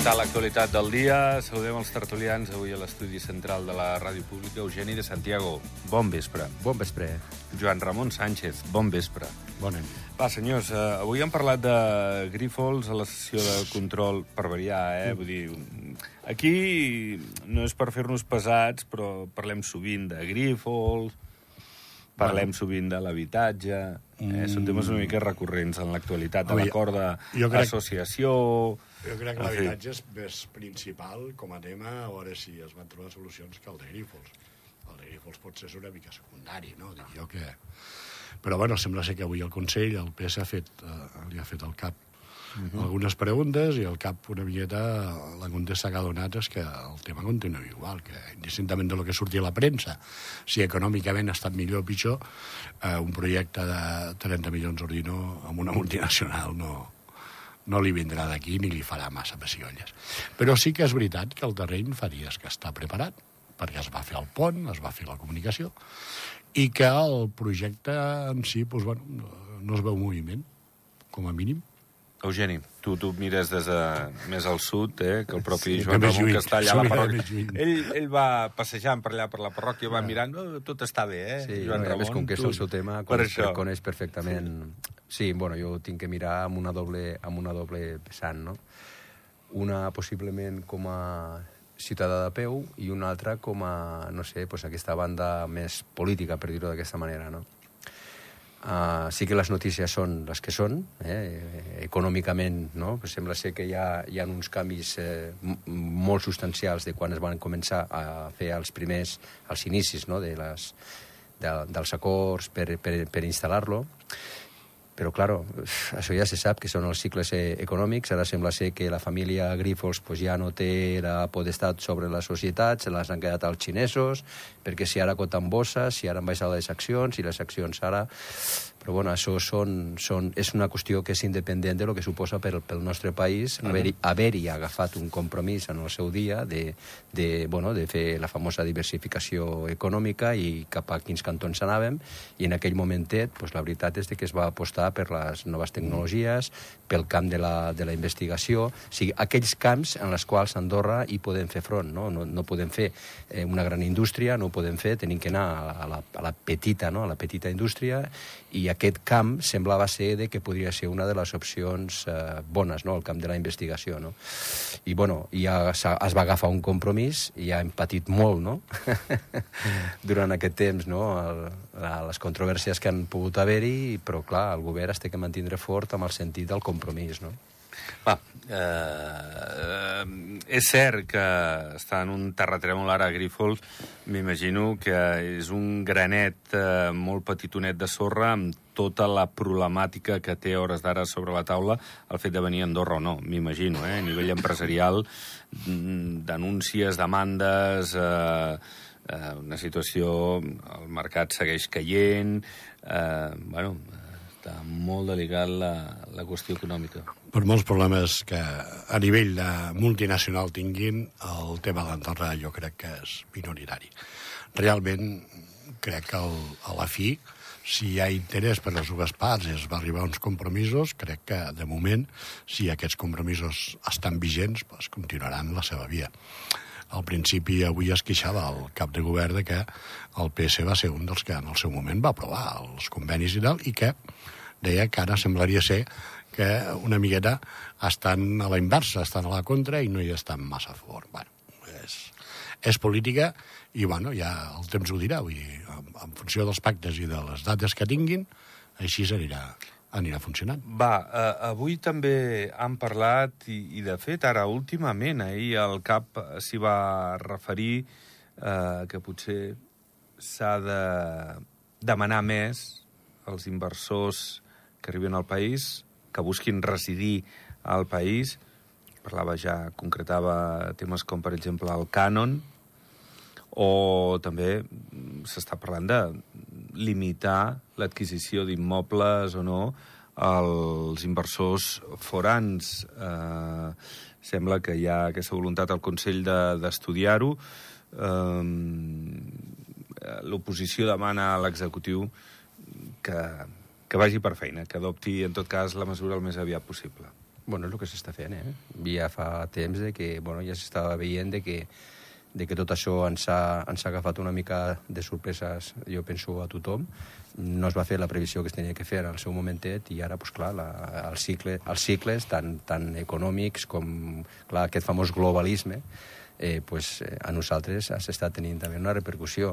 comentar l'actualitat del dia. Saludem els tertulians avui a l'estudi central de la Ràdio Pública. Eugeni de Santiago, bon vespre. Bon vespre. Joan Ramon Sánchez, bon vespre. Bon any. Va, senyors, eh, avui hem parlat de Grífols a la sessió de control per variar, eh? Vull dir, aquí no és per fer-nos pesats, però parlem sovint de Grífols, parlem sovint de l'habitatge... Eh? Són temes una mica recurrents en l'actualitat, de l'acord jo crec- d'associació... Jo crec que l'habitatge és més principal com a tema, a veure si es van trobar solucions que el de Grífols. El de Grífols potser és una mica secundari, no? Dic jo que... Però, bueno, sembla ser que avui el Consell, el PS, ha fet, eh, li ha fet al cap algunes preguntes i al cap una miqueta la contesta que ha donat és que el tema continua igual, que indistintament de lo que surti a la premsa, si econòmicament ha estat millor o pitjor, eh, un projecte de 30 milions d'ordino amb una multinacional no, no li vindrà d'aquí ni li farà massa pessigolles. Però sí que és veritat que el terreny fa dies que està preparat, perquè es va fer el pont, es va fer la comunicació, i que el projecte en si doncs, bueno, no- es veu moviment, com a mínim. Eugeni, tu, tu mires des de més al sud, eh, que el propi Sí, sí, Joan Ramon, que està allà a la parròquia. Ell, ell va passejant per allà per la parròquia, va mirant, oh, tot està bé, eh, Sí, Joan no, Ramon? més, com que és el seu tema, per coneix, això. coneix perfectament... Sí. sí, bueno, jo ho tinc que mirar amb una doble, amb una doble vessant, no? Una possiblement com a ciutadà de peu i una altra com a, no sé, pues aquesta banda més política, per dir-ho d'aquesta manera, no? Uh, sí que les notícies són les que són, eh? econòmicament no? Pues sembla ser que hi ha, hi ha uns canvis eh, molt substancials de quan es van començar a fer els primers, els inicis no? de les, de, dels acords per, per, per instal·lar-lo, però, claro, això ja se sap que són els cicles eh, econòmics. Ara sembla ser que la família Grifols pues, ja no té la podestat sobre la societat, se les han quedat als xinesos, perquè si ara coten bosses, si ara han baixat les accions, i les accions ara... Però, bueno, això són, són, és una qüestió que és independent de lo que suposa per, pel nostre país haver-hi haver agafat un compromís en el seu dia de, de, bueno, de fer la famosa diversificació econòmica i cap a quins cantons anàvem, i en aquell momentet pues, la veritat és de que es va apostar per les noves tecnologies, pel camp de la, de la investigació, o sigui, aquells camps en els quals Andorra hi podem fer front, no, no, no podem fer eh, una gran indústria, no ho podem fer, tenim que anar a la, a la petita, no? a la petita indústria, i aquest camp semblava ser de que podria ser una de les opcions eh, bones, no? el camp de la investigació. No? I bueno, ja es va agafar un compromís i ja hem patit molt no? durant aquest temps, no? El, la, les controvèrsies que han pogut haver-hi, però clar, el govern es té que mantindre fort amb el sentit del compromís. No? Va, eh, és cert que està en un terratrèmol ara a Grífols. M'imagino que és un granet eh, molt petitonet de sorra amb tota la problemàtica que té hores d'ara sobre la taula el fet de venir a Andorra o no, m'imagino, eh? a nivell empresarial, mm, denúncies, demandes, eh, eh, una situació... El mercat segueix caient, eh, bueno, està molt delicat la, la qüestió econòmica. Per molts problemes que a nivell de multinacional tinguin, el tema d'Andorra jo crec que és minoritari. Realment, crec que el, a la fi, si hi ha interès per les dues parts i es va arribar a uns compromisos, crec que, de moment, si aquests compromisos estan vigents, doncs continuaran la seva via. Al principi, avui es queixava el cap de govern de que el PS va ser un dels que en el seu moment va aprovar els convenis i tal, i que deia que ara semblaria ser que una miqueta estan a la inversa, estan a la contra i no hi estan massa a favor. Bueno, és, és política i bueno, ja el temps ho dirà. Vull dir, en, en funció dels pactes i de les dates que tinguin, així s'anirà anirà funcionant. Va, eh, avui també han parlat, i, i de fet ara últimament, ahir el CAP s'hi va referir eh, que potser s'ha de demanar més als inversors que arriben al país, que busquin residir al país. Parlava ja, concretava temes com, per exemple, el cànon, o també s'està parlant de limitar l'adquisició d'immobles o no als inversors forans. Eh, sembla que hi ha aquesta voluntat al Consell de- d'estudiar-ho. Eh, L'oposició demana a l'executiu que, que vagi per feina, que adopti, en tot cas, la mesura el més aviat possible. Bueno, és el que s'està fent, eh? Ja fa temps de que, bueno, ja s'estava veient de que, de que tot això ens ha, ens ha agafat una mica de sorpreses, jo penso, a tothom. No es va fer la previsió que es tenia que fer en el seu momentet i ara, doncs clar, la, el cicle, els cicles tan, tan econòmics com, clar, aquest famós globalisme, eh, pues, eh, a nosaltres s'està tenint també una repercussió.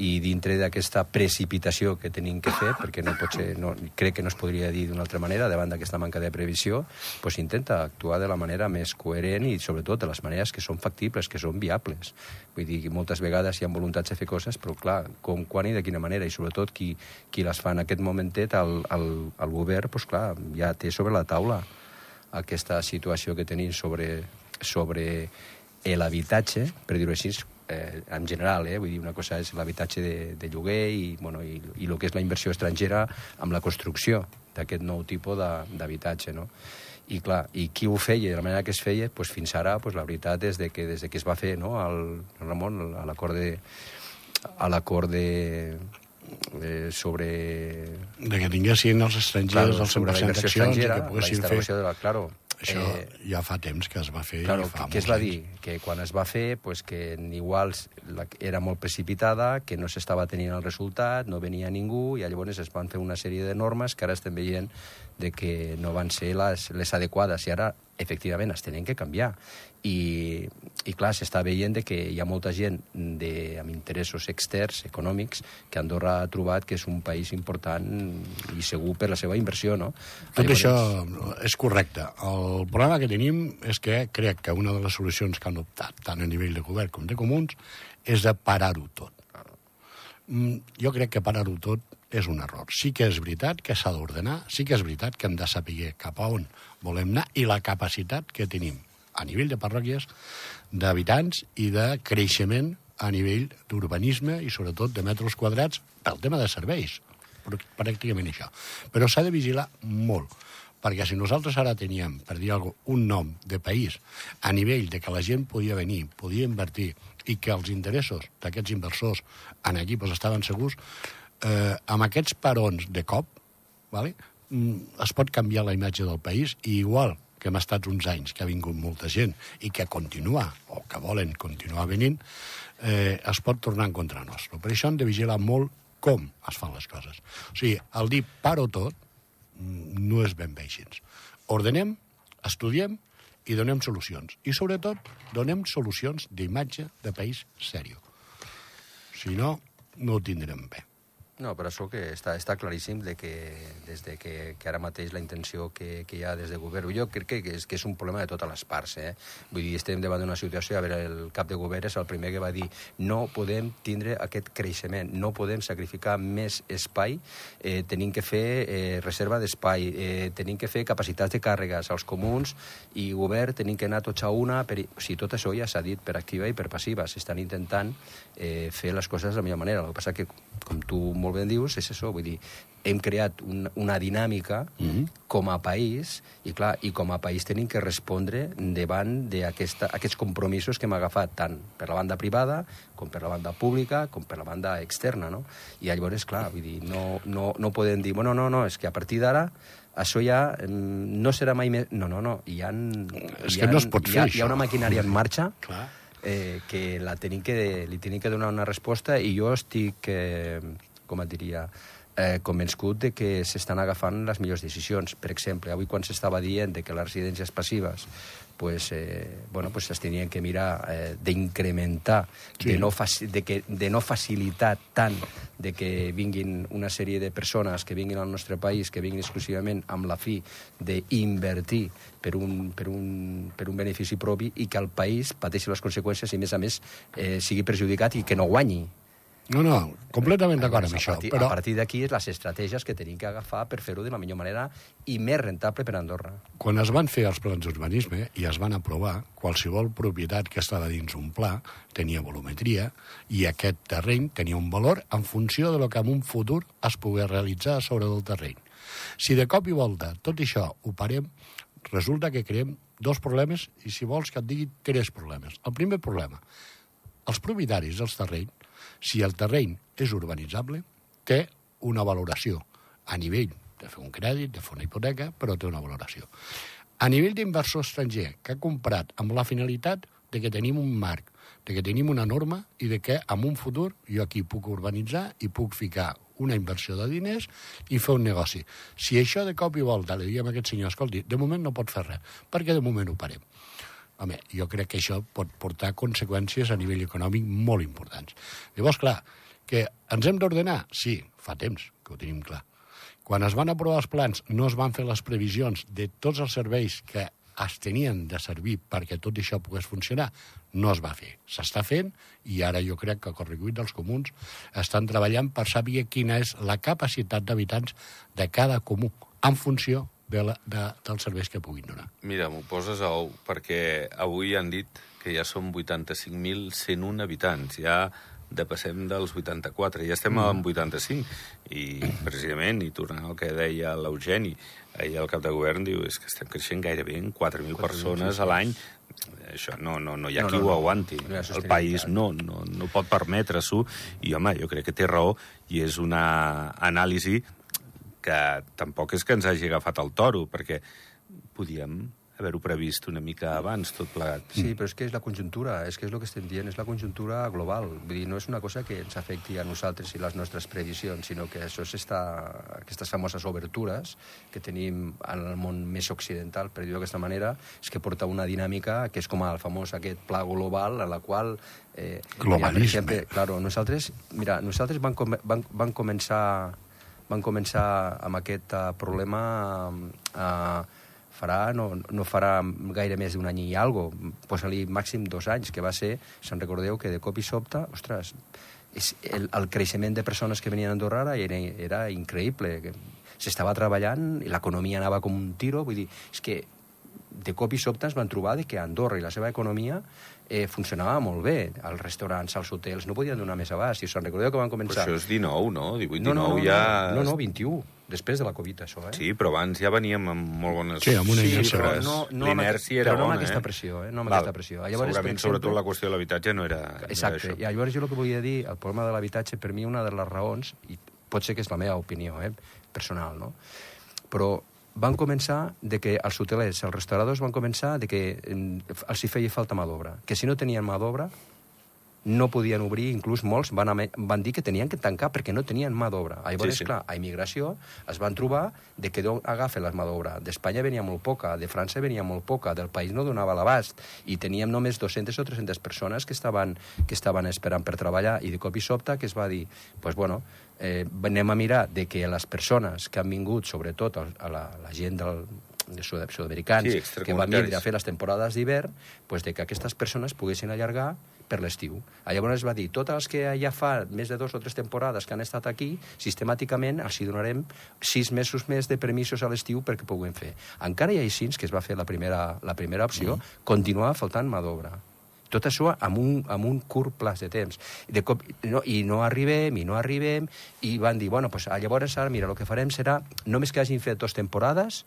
I dintre d'aquesta precipitació que tenim que fer, perquè no pot ser, no, crec que no es podria dir d'una altra manera, davant d'aquesta manca de previsió, pues, intenta actuar de la manera més coherent i sobretot de les maneres que són factibles, que són viables. Vull dir, moltes vegades hi ha voluntats de fer coses, però clar, com, quan i de quina manera, i sobretot qui, qui les fa en aquest momentet, el, el, el govern, pues, clar, ja té sobre la taula aquesta situació que tenim sobre, sobre l'habitatge, per dir-ho així, eh, en general, eh? vull dir, una cosa és l'habitatge de, de lloguer i, bueno, i, i el que és la inversió estrangera amb la construcció d'aquest nou tipus d'habitatge, no? I clar, i qui ho feia, de la manera que es feia, pues, fins ara, pues, la veritat és de que des de que es va fer no, el, Ramon, a l'acord de, a l'acord de, de, sobre... De que tinguessin els estrangers Claro, el sobre la 100% inversió d'accions que la poguessin fer... de la... Claro, Això eh, ja fa temps que es va fer. Claro, fa què es va dir? Que quan es va fer, pues, que igual la, era molt precipitada, que no s'estava tenint el resultat, no venia ningú, i llavors es van fer una sèrie de normes que ara estem veient de que no van ser les, les adequades, i ara, efectivament, es tenen que canviar. I, i clar, s'està veient de que hi ha molta gent de, amb interessos externs, econòmics, que Andorra ha trobat que és un país important i segur per la seva inversió, no? Tot Llavors, això és correcte. El problema que tenim és que crec que una de les solucions que han optat, tant a nivell de govern com de comuns, és de parar-ho tot. Mm, Jo crec que parar-ho tot és un error. Sí que és veritat que s'ha d'ordenar, sí que és veritat que hem de saber cap a on volem anar i la capacitat que tenim a nivell de parròquies, d'habitants i de creixement a nivell d'urbanisme i sobretot de metres quadrats pel tema de serveis. Pràcticament això. Però s'ha de vigilar molt, perquè si nosaltres ara teníem, per dir alguna cosa, un nom de país a nivell de que la gent podia venir, podia invertir i que els interessos d'aquests inversors en aquí pues, estaven segurs, eh, amb aquests parons de cop, vale? mm, es pot canviar la imatge del país i igual que hem estat uns anys que ha vingut molta gent i que continua, o que volen continuar venint, eh, es pot tornar en contra nostre. Per això hem de vigilar molt com es fan les coses. O sigui, el dir paro tot mm, no és ben bé així. Ordenem, estudiem i donem solucions. I, sobretot, donem solucions d'imatge de país sèrio. Si no, no ho tindrem bé. No, però això que està, està claríssim de que des de que, que ara mateix la intenció que, que hi ha des de govern, jo crec que és, que és un problema de totes les parts. Eh? Vull dir, estem davant d'una situació, a veure, el cap de govern és el primer que va dir no podem tindre aquest creixement, no podem sacrificar més espai, eh, tenim que fer eh, reserva d'espai, eh, tenim que fer capacitats de càrregues als comuns i govern tenim que anar tots a una, per... o sigui, tot això ja s'ha dit per activa i per passiva, s'estan intentant eh, fer les coses de la millor manera. El que passa que, com tu molt ben dius, és això, vull dir, hem creat un, una dinàmica mm -hmm. com a país, i clar, i com a país tenim que respondre davant d'aquests compromisos que hem agafat tant per la banda privada, com per la banda pública, com per la banda externa, no? I llavors, clar, vull dir, no, no, no podem dir, bueno, no, no, és que a partir d'ara això ja mm, no serà mai més... No, no, no, hi ha... És hi que ha, no es pot hi ha, fer, Hi ha una maquinària en marxa Clar. eh, que la tenim que, li tenim que donar una resposta i jo estic, eh, com et diria, eh, convençut de que s'estan agafant les millors decisions. Per exemple, avui quan s'estava dient de que les residències passives pues, eh, bueno, pues es tenien que mirar eh, d'incrementar, Sí. de, no de, que, de no facilitar tant de que vinguin una sèrie de persones que vinguin al nostre país, que vinguin exclusivament amb la fi d'invertir per un, per, un, per un benefici propi i que el país pateixi les conseqüències i, a més a més, eh, sigui perjudicat i que no guanyi. No, no, completament d'acord amb això. a partir, Però a partir d'aquí és les estratègies que tenim que agafar per fer-ho de la millor manera i més rentable per a Andorra. quan es van fer els plans d'urbanisme i es van aprovar, qualsevol propietat que estava dins un pla tenia volumetria i aquest terreny tenia un valor en funció de lo que en un futur es pogués realitzar sobre del terreny. Si de cop i volta tot això ho parem, resulta que creem dos problemes i si vols que et digui tres problemes. El primer problema, els propietaris dels terrenys, si el terreny és urbanitzable, té una valoració a nivell de fer un crèdit, de fer una hipoteca, però té una valoració. A nivell d'inversor estranger que ha comprat amb la finalitat de que tenim un marc, de que tenim una norma i de que en un futur jo aquí puc urbanitzar i puc ficar una inversió de diners i fer un negoci. Si això de cop i volta li diem a aquest senyor, escolti, de moment no pot fer res, perquè de moment ho parem. Home, jo crec que això pot portar conseqüències a nivell econòmic molt importants. Llavors, clar, que ens hem d'ordenar? Sí, fa temps que ho tenim clar. Quan es van aprovar els plans no es van fer les previsions de tots els serveis que es tenien de servir perquè tot això pogués funcionar, no es va fer. S'està fent i ara jo crec que el Correcuit dels Comuns estan treballant per saber quina és la capacitat d'habitants de cada comú en funció de la, de, dels serveis que puguin donar. Mira, m'ho poses a ou, perquè avui han dit que ja som 85.101 habitants. Ja depassem dels 84, ja estem mm. en 85. I precisament, i tornant al que deia l'Eugeni, ahir el cap de govern diu és que estem creixent gairebé en 4.000 persones a l'any. Això no, no, no hi ha no, qui no, ho aguanti. No, no el país no, no, no pot permetre-s'ho i, home, jo crec que té raó i és una anàlisi que tampoc és que ens hagi agafat el toro, perquè podíem haver-ho previst una mica abans, tot plegat. Sí, però és que és la conjuntura, és que és el que estem dient, és la conjuntura global. Vull dir, no és una cosa que ens afecti a nosaltres i les nostres previsions, sinó que això està, aquestes famoses obertures que tenim en el món més occidental, per dir-ho d'aquesta manera, és que porta una dinàmica que és com el famós aquest pla global en la qual... Eh, Globalisme. Mira, exemple, claro, nosaltres, mira, nosaltres van, com, van, van començar van començar amb aquest uh, problema uh, farà, no, no farà gaire més d'un any i algo, posa-li màxim dos anys, que va ser, se'n recordeu que de cop i sobte, ostres, és el, el creixement de persones que venien a Andorra era, era increïble, que s'estava treballant i l'economia anava com un tiro, vull dir, és que de cop i sobte es van trobar de que Andorra i la seva economia eh, funcionava molt bé. Els restaurants, els hotels, no podien donar més abast. Si us en recordeu que van començar... Però això és 19, no? 18, 19 no, no, no, ja... No, no, 21 després de la Covid, això, eh? Sí, però abans ja veníem amb molt bones sí, amb una sí, inèrcia. Però no, no L'inèrcia era però no bona, amb aquesta eh? pressió, eh? No amb Val. aquesta pressió. Llavors, Segurament, exemple... sobretot, la qüestió de l'habitatge no era, Exacte. no era això. I llavors jo el que volia dir, el problema de l'habitatge, per mi una de les raons, i pot ser que és la meva opinió, eh? personal, no? Però van començar de que els hotelers, els restauradors van començar de que els hi feia falta mà d'obra. Que si no tenien mà d'obra, no podien obrir, inclús molts van, van dir que tenien que tancar perquè no tenien mà d'obra. Llavors, sí, sí. clar, a immigració es van trobar de que d'on agafa la mà d'obra. D'Espanya venia molt poca, de França venia molt poca, del país no donava l'abast, i teníem només 200 o 300 persones que estaven, que estaven esperant per treballar, i de cop i sobte que es va dir, pues bueno, eh, anem a mirar de que les persones que han vingut, sobretot a la, la gent del, sud-americans sí, que van vindre a fer les temporades d'hivern, pues de que aquestes persones poguessin allargar per l'estiu. Llavors es va dir, tots els que ja fa més de dos o tres temporades que han estat aquí, sistemàticament els hi donarem sis mesos més de permisos a l'estiu perquè puguem fer. Encara i així, que es va fer la primera, la primera opció, mm. continuava faltant mà d'obra. Tot això amb un, amb un curt plaç de temps. De cop, no, I no arribem, i no arribem, i van dir, bueno, pues, llavors ara, mira, el que farem serà, només que hagin fet dues temporades,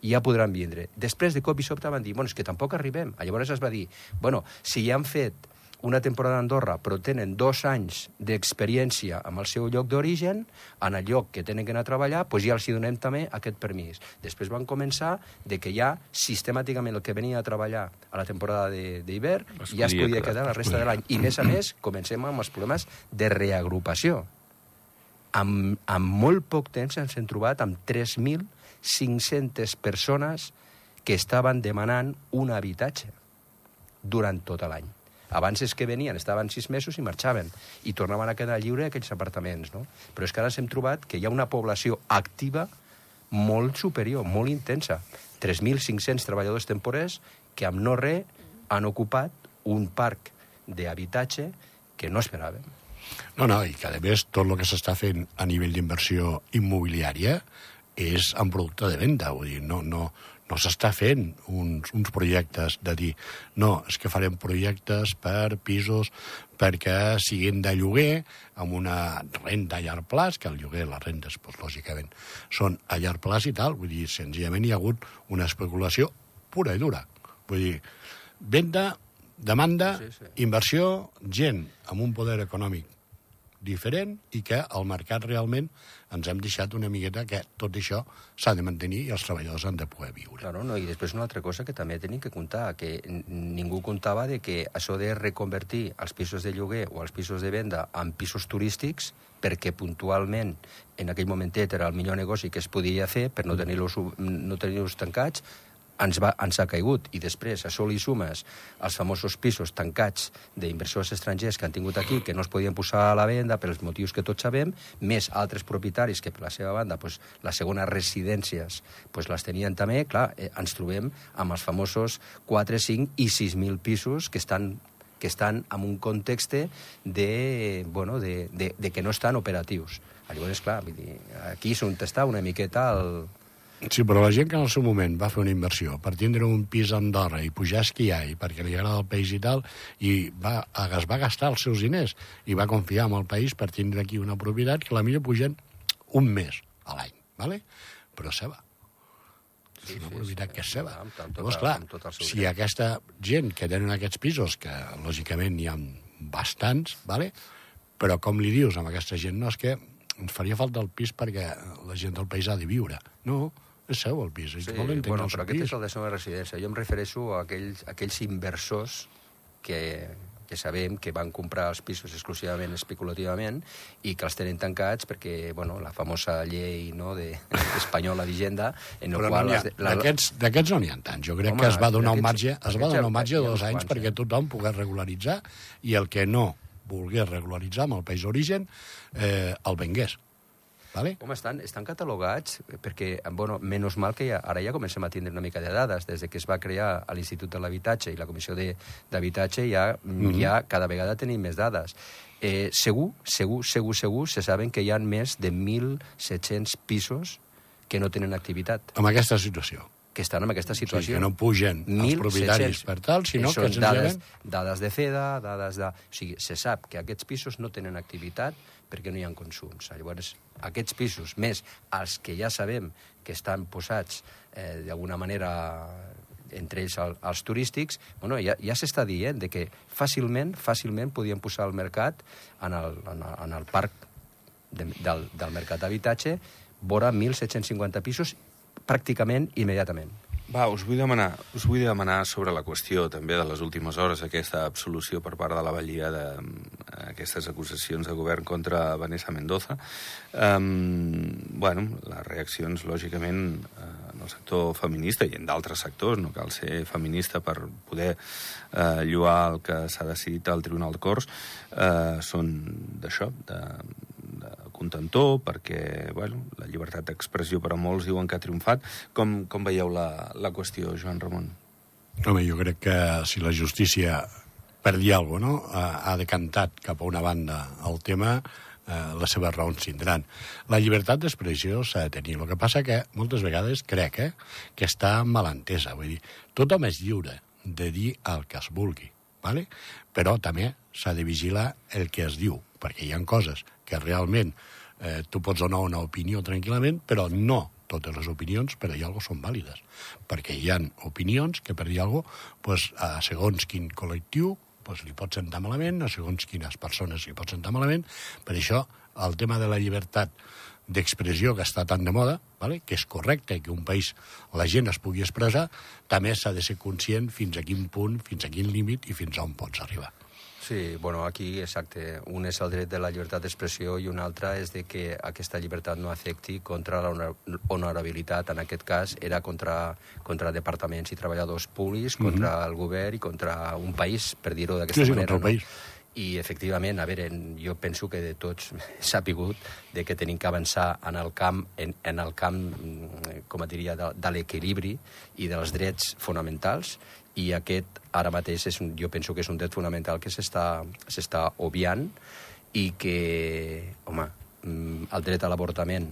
i ja podran vindre. Després, de cop i sobte, van dir, bueno, és que tampoc arribem. Llavors es va dir, bueno, si ja han fet una temporada a Andorra, però tenen dos anys d'experiència amb el seu lloc d'origen, en el lloc que tenen que anar a treballar, doncs ja els hi donem també aquest permís. Després van començar de que ja sistemàticament el que venia a treballar a la temporada d'hivern ja es podia quedar la resta de l'any. I més a més, comencem amb els problemes de reagrupació. Amb, amb molt poc temps ens hem trobat amb 3.500 persones que estaven demanant un habitatge durant tot l'any. Abans és que venien, estaven sis mesos i marxaven, i tornaven a quedar lliure aquells apartaments, no? Però és que ara s'hem trobat que hi ha una població activa molt superior, molt intensa. 3.500 treballadors temporers que amb no res han ocupat un parc d'habitatge que no esperàvem. No, no, i que a més tot el que s'està fent a nivell d'inversió immobiliària és en producte de venda, vull dir, no, no, no s'està fent uns, uns projectes de dir no, és que farem projectes per pisos perquè siguin de lloguer amb una renta a llarg plaç, que el lloguer, les rentes, doncs, lògicament, són a llarg plaç i tal. Vull dir, senzillament hi ha hagut una especulació pura i dura. Vull dir, venda, demanda, sí, sí. inversió, gent amb un poder econòmic diferent i que el mercat realment ens hem deixat una miqueta que tot això s'ha de mantenir i els treballadors han de poder viure. Claro, no? I després una altra cosa que també tenim que comptar, que ningú comptava de que això de reconvertir els pisos de lloguer o els pisos de venda en pisos turístics perquè puntualment en aquell momentet era el millor negoci que es podia fer per no tenir-los no tenir tancats, ens, va, ens ha caigut. I després, a sol i sumes els famosos pisos tancats d'inversors estrangers que han tingut aquí, que no es podien posar a la venda pels motius que tots sabem, més altres propietaris que per la seva banda pues, les segones residències pues, les tenien també, clar, eh, ens trobem amb els famosos 4, 5 i 6.000 pisos que estan que estan en un context de, bueno, de, de, de que no estan operatius. Llavors, clar, dir, aquí és on està una miqueta el, Sí, però la gent que en el seu moment va fer una inversió per tindre un pis a Andorra i pujar a esquiar i perquè li agrada el país i tal, i va, es va gastar els seus diners i va confiar en el país per tindre aquí una propietat que la millor pugen un mes a l'any, ¿vale? però seva. Sí, és una propietat sí, que és seva. Amb, amb Llavors, clar, tot si dret. aquesta gent que tenen aquests pisos, que lògicament n'hi ha bastants, ¿vale? però com li dius amb aquesta gent, no, és que ens faria falta el pis perquè la gent del país ha de viure. No, seu el pis. Sí, bueno, però aquest pis. és el de segona residència. Jo em refereixo a aquells, a aquells inversors que, que sabem que van comprar els pisos exclusivament especulativament i que els tenen tancats perquè, bueno, la famosa llei no, de, espanyola d'Higenda en el qual... No D'aquests no n'hi ha tants. Jo crec Home, que es va donar un marge, es va donar un marge de dos anys perquè tothom pogués regularitzar i el que no volgués regularitzar amb el país d'origen eh, el vengués. Vale? Home, estan, estan catalogats perquè, bueno, menys mal que ja, ara ja comencem a tindre una mica de dades. Des de que es va crear l'Institut de l'Habitatge i la Comissió d'Habitatge ja, mm -hmm. ja cada vegada tenim més dades. Eh, segur, segur, segur, segur, se saben que hi ha més de 1.700 pisos que no tenen activitat. En aquesta situació que estan en aquesta situació. Sí, que no pugen els propietaris per tal, sinó que senzillament... Dades, dades de FEDA, dades de... O sigui, se sap que aquests pisos no tenen activitat perquè no hi ha consums. Llavors, aquests pisos, més els que ja sabem que estan posats eh, d'alguna manera entre ells el, els turístics, bueno, ja, ja s'està dient de que fàcilment fàcilment podien posar al mercat en el, en el, en el parc de, del, del mercat d'habitatge vora 1.750 pisos pràcticament immediatament. Va, us vull, demanar, us vull demanar sobre la qüestió també de les últimes hores, aquesta absolució per part de la Vallia d'aquestes acusacions de govern contra Vanessa Mendoza. Um, bueno, les reaccions, lògicament, uh, en el sector feminista i en d'altres sectors, no cal ser feminista per poder uh, lluar el que s'ha decidit al Tribunal de Corts, uh, són d'això, de, contentor, perquè bueno, la llibertat d'expressió per a molts diuen que ha triomfat. Com, com veieu la, la qüestió, Joan Ramon? Home, jo crec que si la justícia, per dir alguna cosa, no? ha, decantat cap a una banda el tema, eh, les seves raons tindran. La llibertat d'expressió s'ha de tenir. El que passa que moltes vegades crec eh, que està malentesa. Vull dir, tothom és lliure de dir el que es vulgui, ¿vale? però també s'ha de vigilar el que es diu, perquè hi han coses que realment eh, tu pots donar una opinió tranquil·lament, però no totes les opinions per dir alguna són vàlides. Perquè hi han opinions que per dir alguna cosa, pues, a segons quin col·lectiu pues, li pot sentar malament, a segons quines persones li pot sentar malament. Per això el tema de la llibertat d'expressió que està tan de moda, vale? que és correcte que un país la gent es pugui expressar, també s'ha de ser conscient fins a quin punt, fins a quin límit i fins a on pots arribar. Sí, bueno, aquí, exacte. Un és el dret de la llibertat d'expressió i un altre és de que aquesta llibertat no afecti contra la honorabilitat. En aquest cas era contra, contra departaments i treballadors públics, contra mm -hmm. el govern i contra un país, per dir-ho d'aquesta sí, sí, manera. Contra el no? país. I, efectivament, a veure, jo penso que de tots s'ha pigut de que tenim que avançar en el camp, en, en el camp mm, com et diria, de, de l'equilibri i dels drets fonamentals i aquest ara mateix és un, jo penso que és un dret fonamental que s'està obviant i que, home, mm, el dret a l'avortament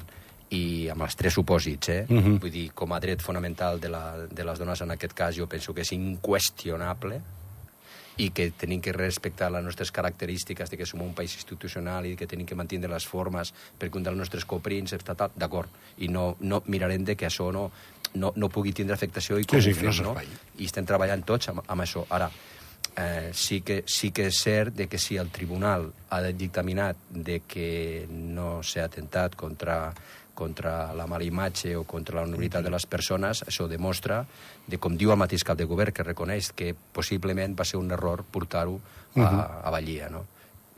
i amb els tres supòsits, eh? Uh mhm. -huh. Vull dir, com a dret fonamental de, la, de les dones en aquest cas, jo penso que és inqüestionable i que tenim que respectar les nostres característiques de que som un país institucional i que tenim que mantenir les formes perquè un dels nostres coprins està tal, d'acord, i no, no mirarem de que això no, no, no pugui tindre afectació i com sí, sí, fem, no, no? I estem treballant tots amb, amb això. Ara, eh, sí, que, sí que és cert de que si el tribunal ha dictaminat de que no s'ha atentat contra contra la mala imatge o contra la honorabilitat de les persones, això demostra, de com diu el mateix cap de govern, que reconeix que possiblement va ser un error portar-ho a, a Vallia, no?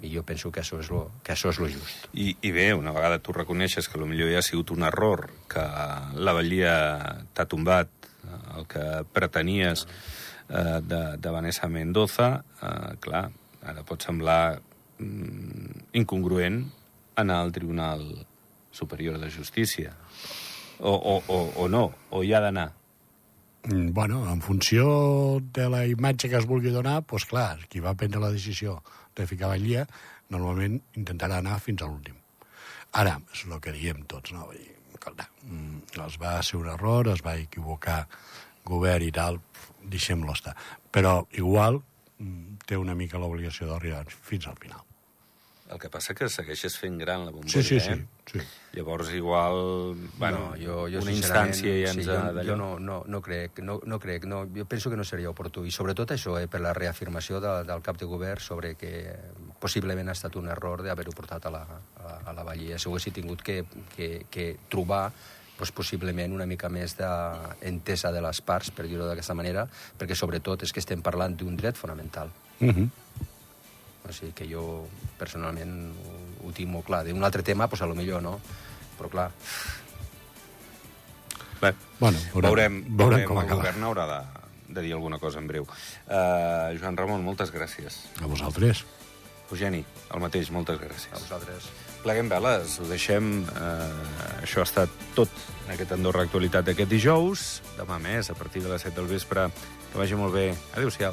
I jo penso que això és lo, que això és lo just. I, I bé, una vegada tu reconeixes que potser ja ha sigut un error, que la Vallia t'ha tombat eh, el que pretenies eh, de, de Vanessa Mendoza, eh, clar, ara pot semblar mm, incongruent anar al Tribunal Superior de Justícia. O, o, o, o no, o hi ha d'anar. Mm, Bueno, en funció de la imatge que es vulgui donar, doncs clar, qui va prendre la decisió de ficar Batllia, normalment intentarà anar fins a l'últim. Ara, és el que diem tots, no? Dir, escolta, mm, es va ser un error, es va equivocar govern i tal, deixem-lo estar. Però igual mm, té una mica l'obligació d'arribar fins al final. El que passa que segueixes fent gran la bombolla, Sí, sí, sí. eh? sí. Llavors, igual, bueno, no, jo, jo una sincerament, instància ja ens sí, ha jo, d'allò. jo no, no, no crec, no, no crec, no, jo penso que no seria oportú, i sobretot això, eh, per la reafirmació de, del cap de govern sobre que possiblement ha estat un error d'haver-ho portat a la, a, a la Vallia. Si ho haguessin tingut que, que, que trobar doncs, possiblement una mica més d'entesa de les parts, per dir-ho d'aquesta manera, perquè sobretot és que estem parlant d'un dret fonamental. Uh -huh. O sigui que jo personalment ho, ho tinc molt clar. D'un altre tema, doncs a lo millor no, però clar, Bé, Bueno, veurem, veurem, veurem, com el acaba. govern haurà de, de dir alguna cosa en breu. Uh, Joan Ramon, moltes gràcies. A vosaltres. Eugeni, el mateix, moltes a gràcies. vosaltres... Pleguem veles, ho deixem. Eh, això ha estat tot en aquest Andorra Actualitat d'aquest dijous. Demà més, a partir de les 7 del vespre. Que vagi molt bé. Adéu-siau.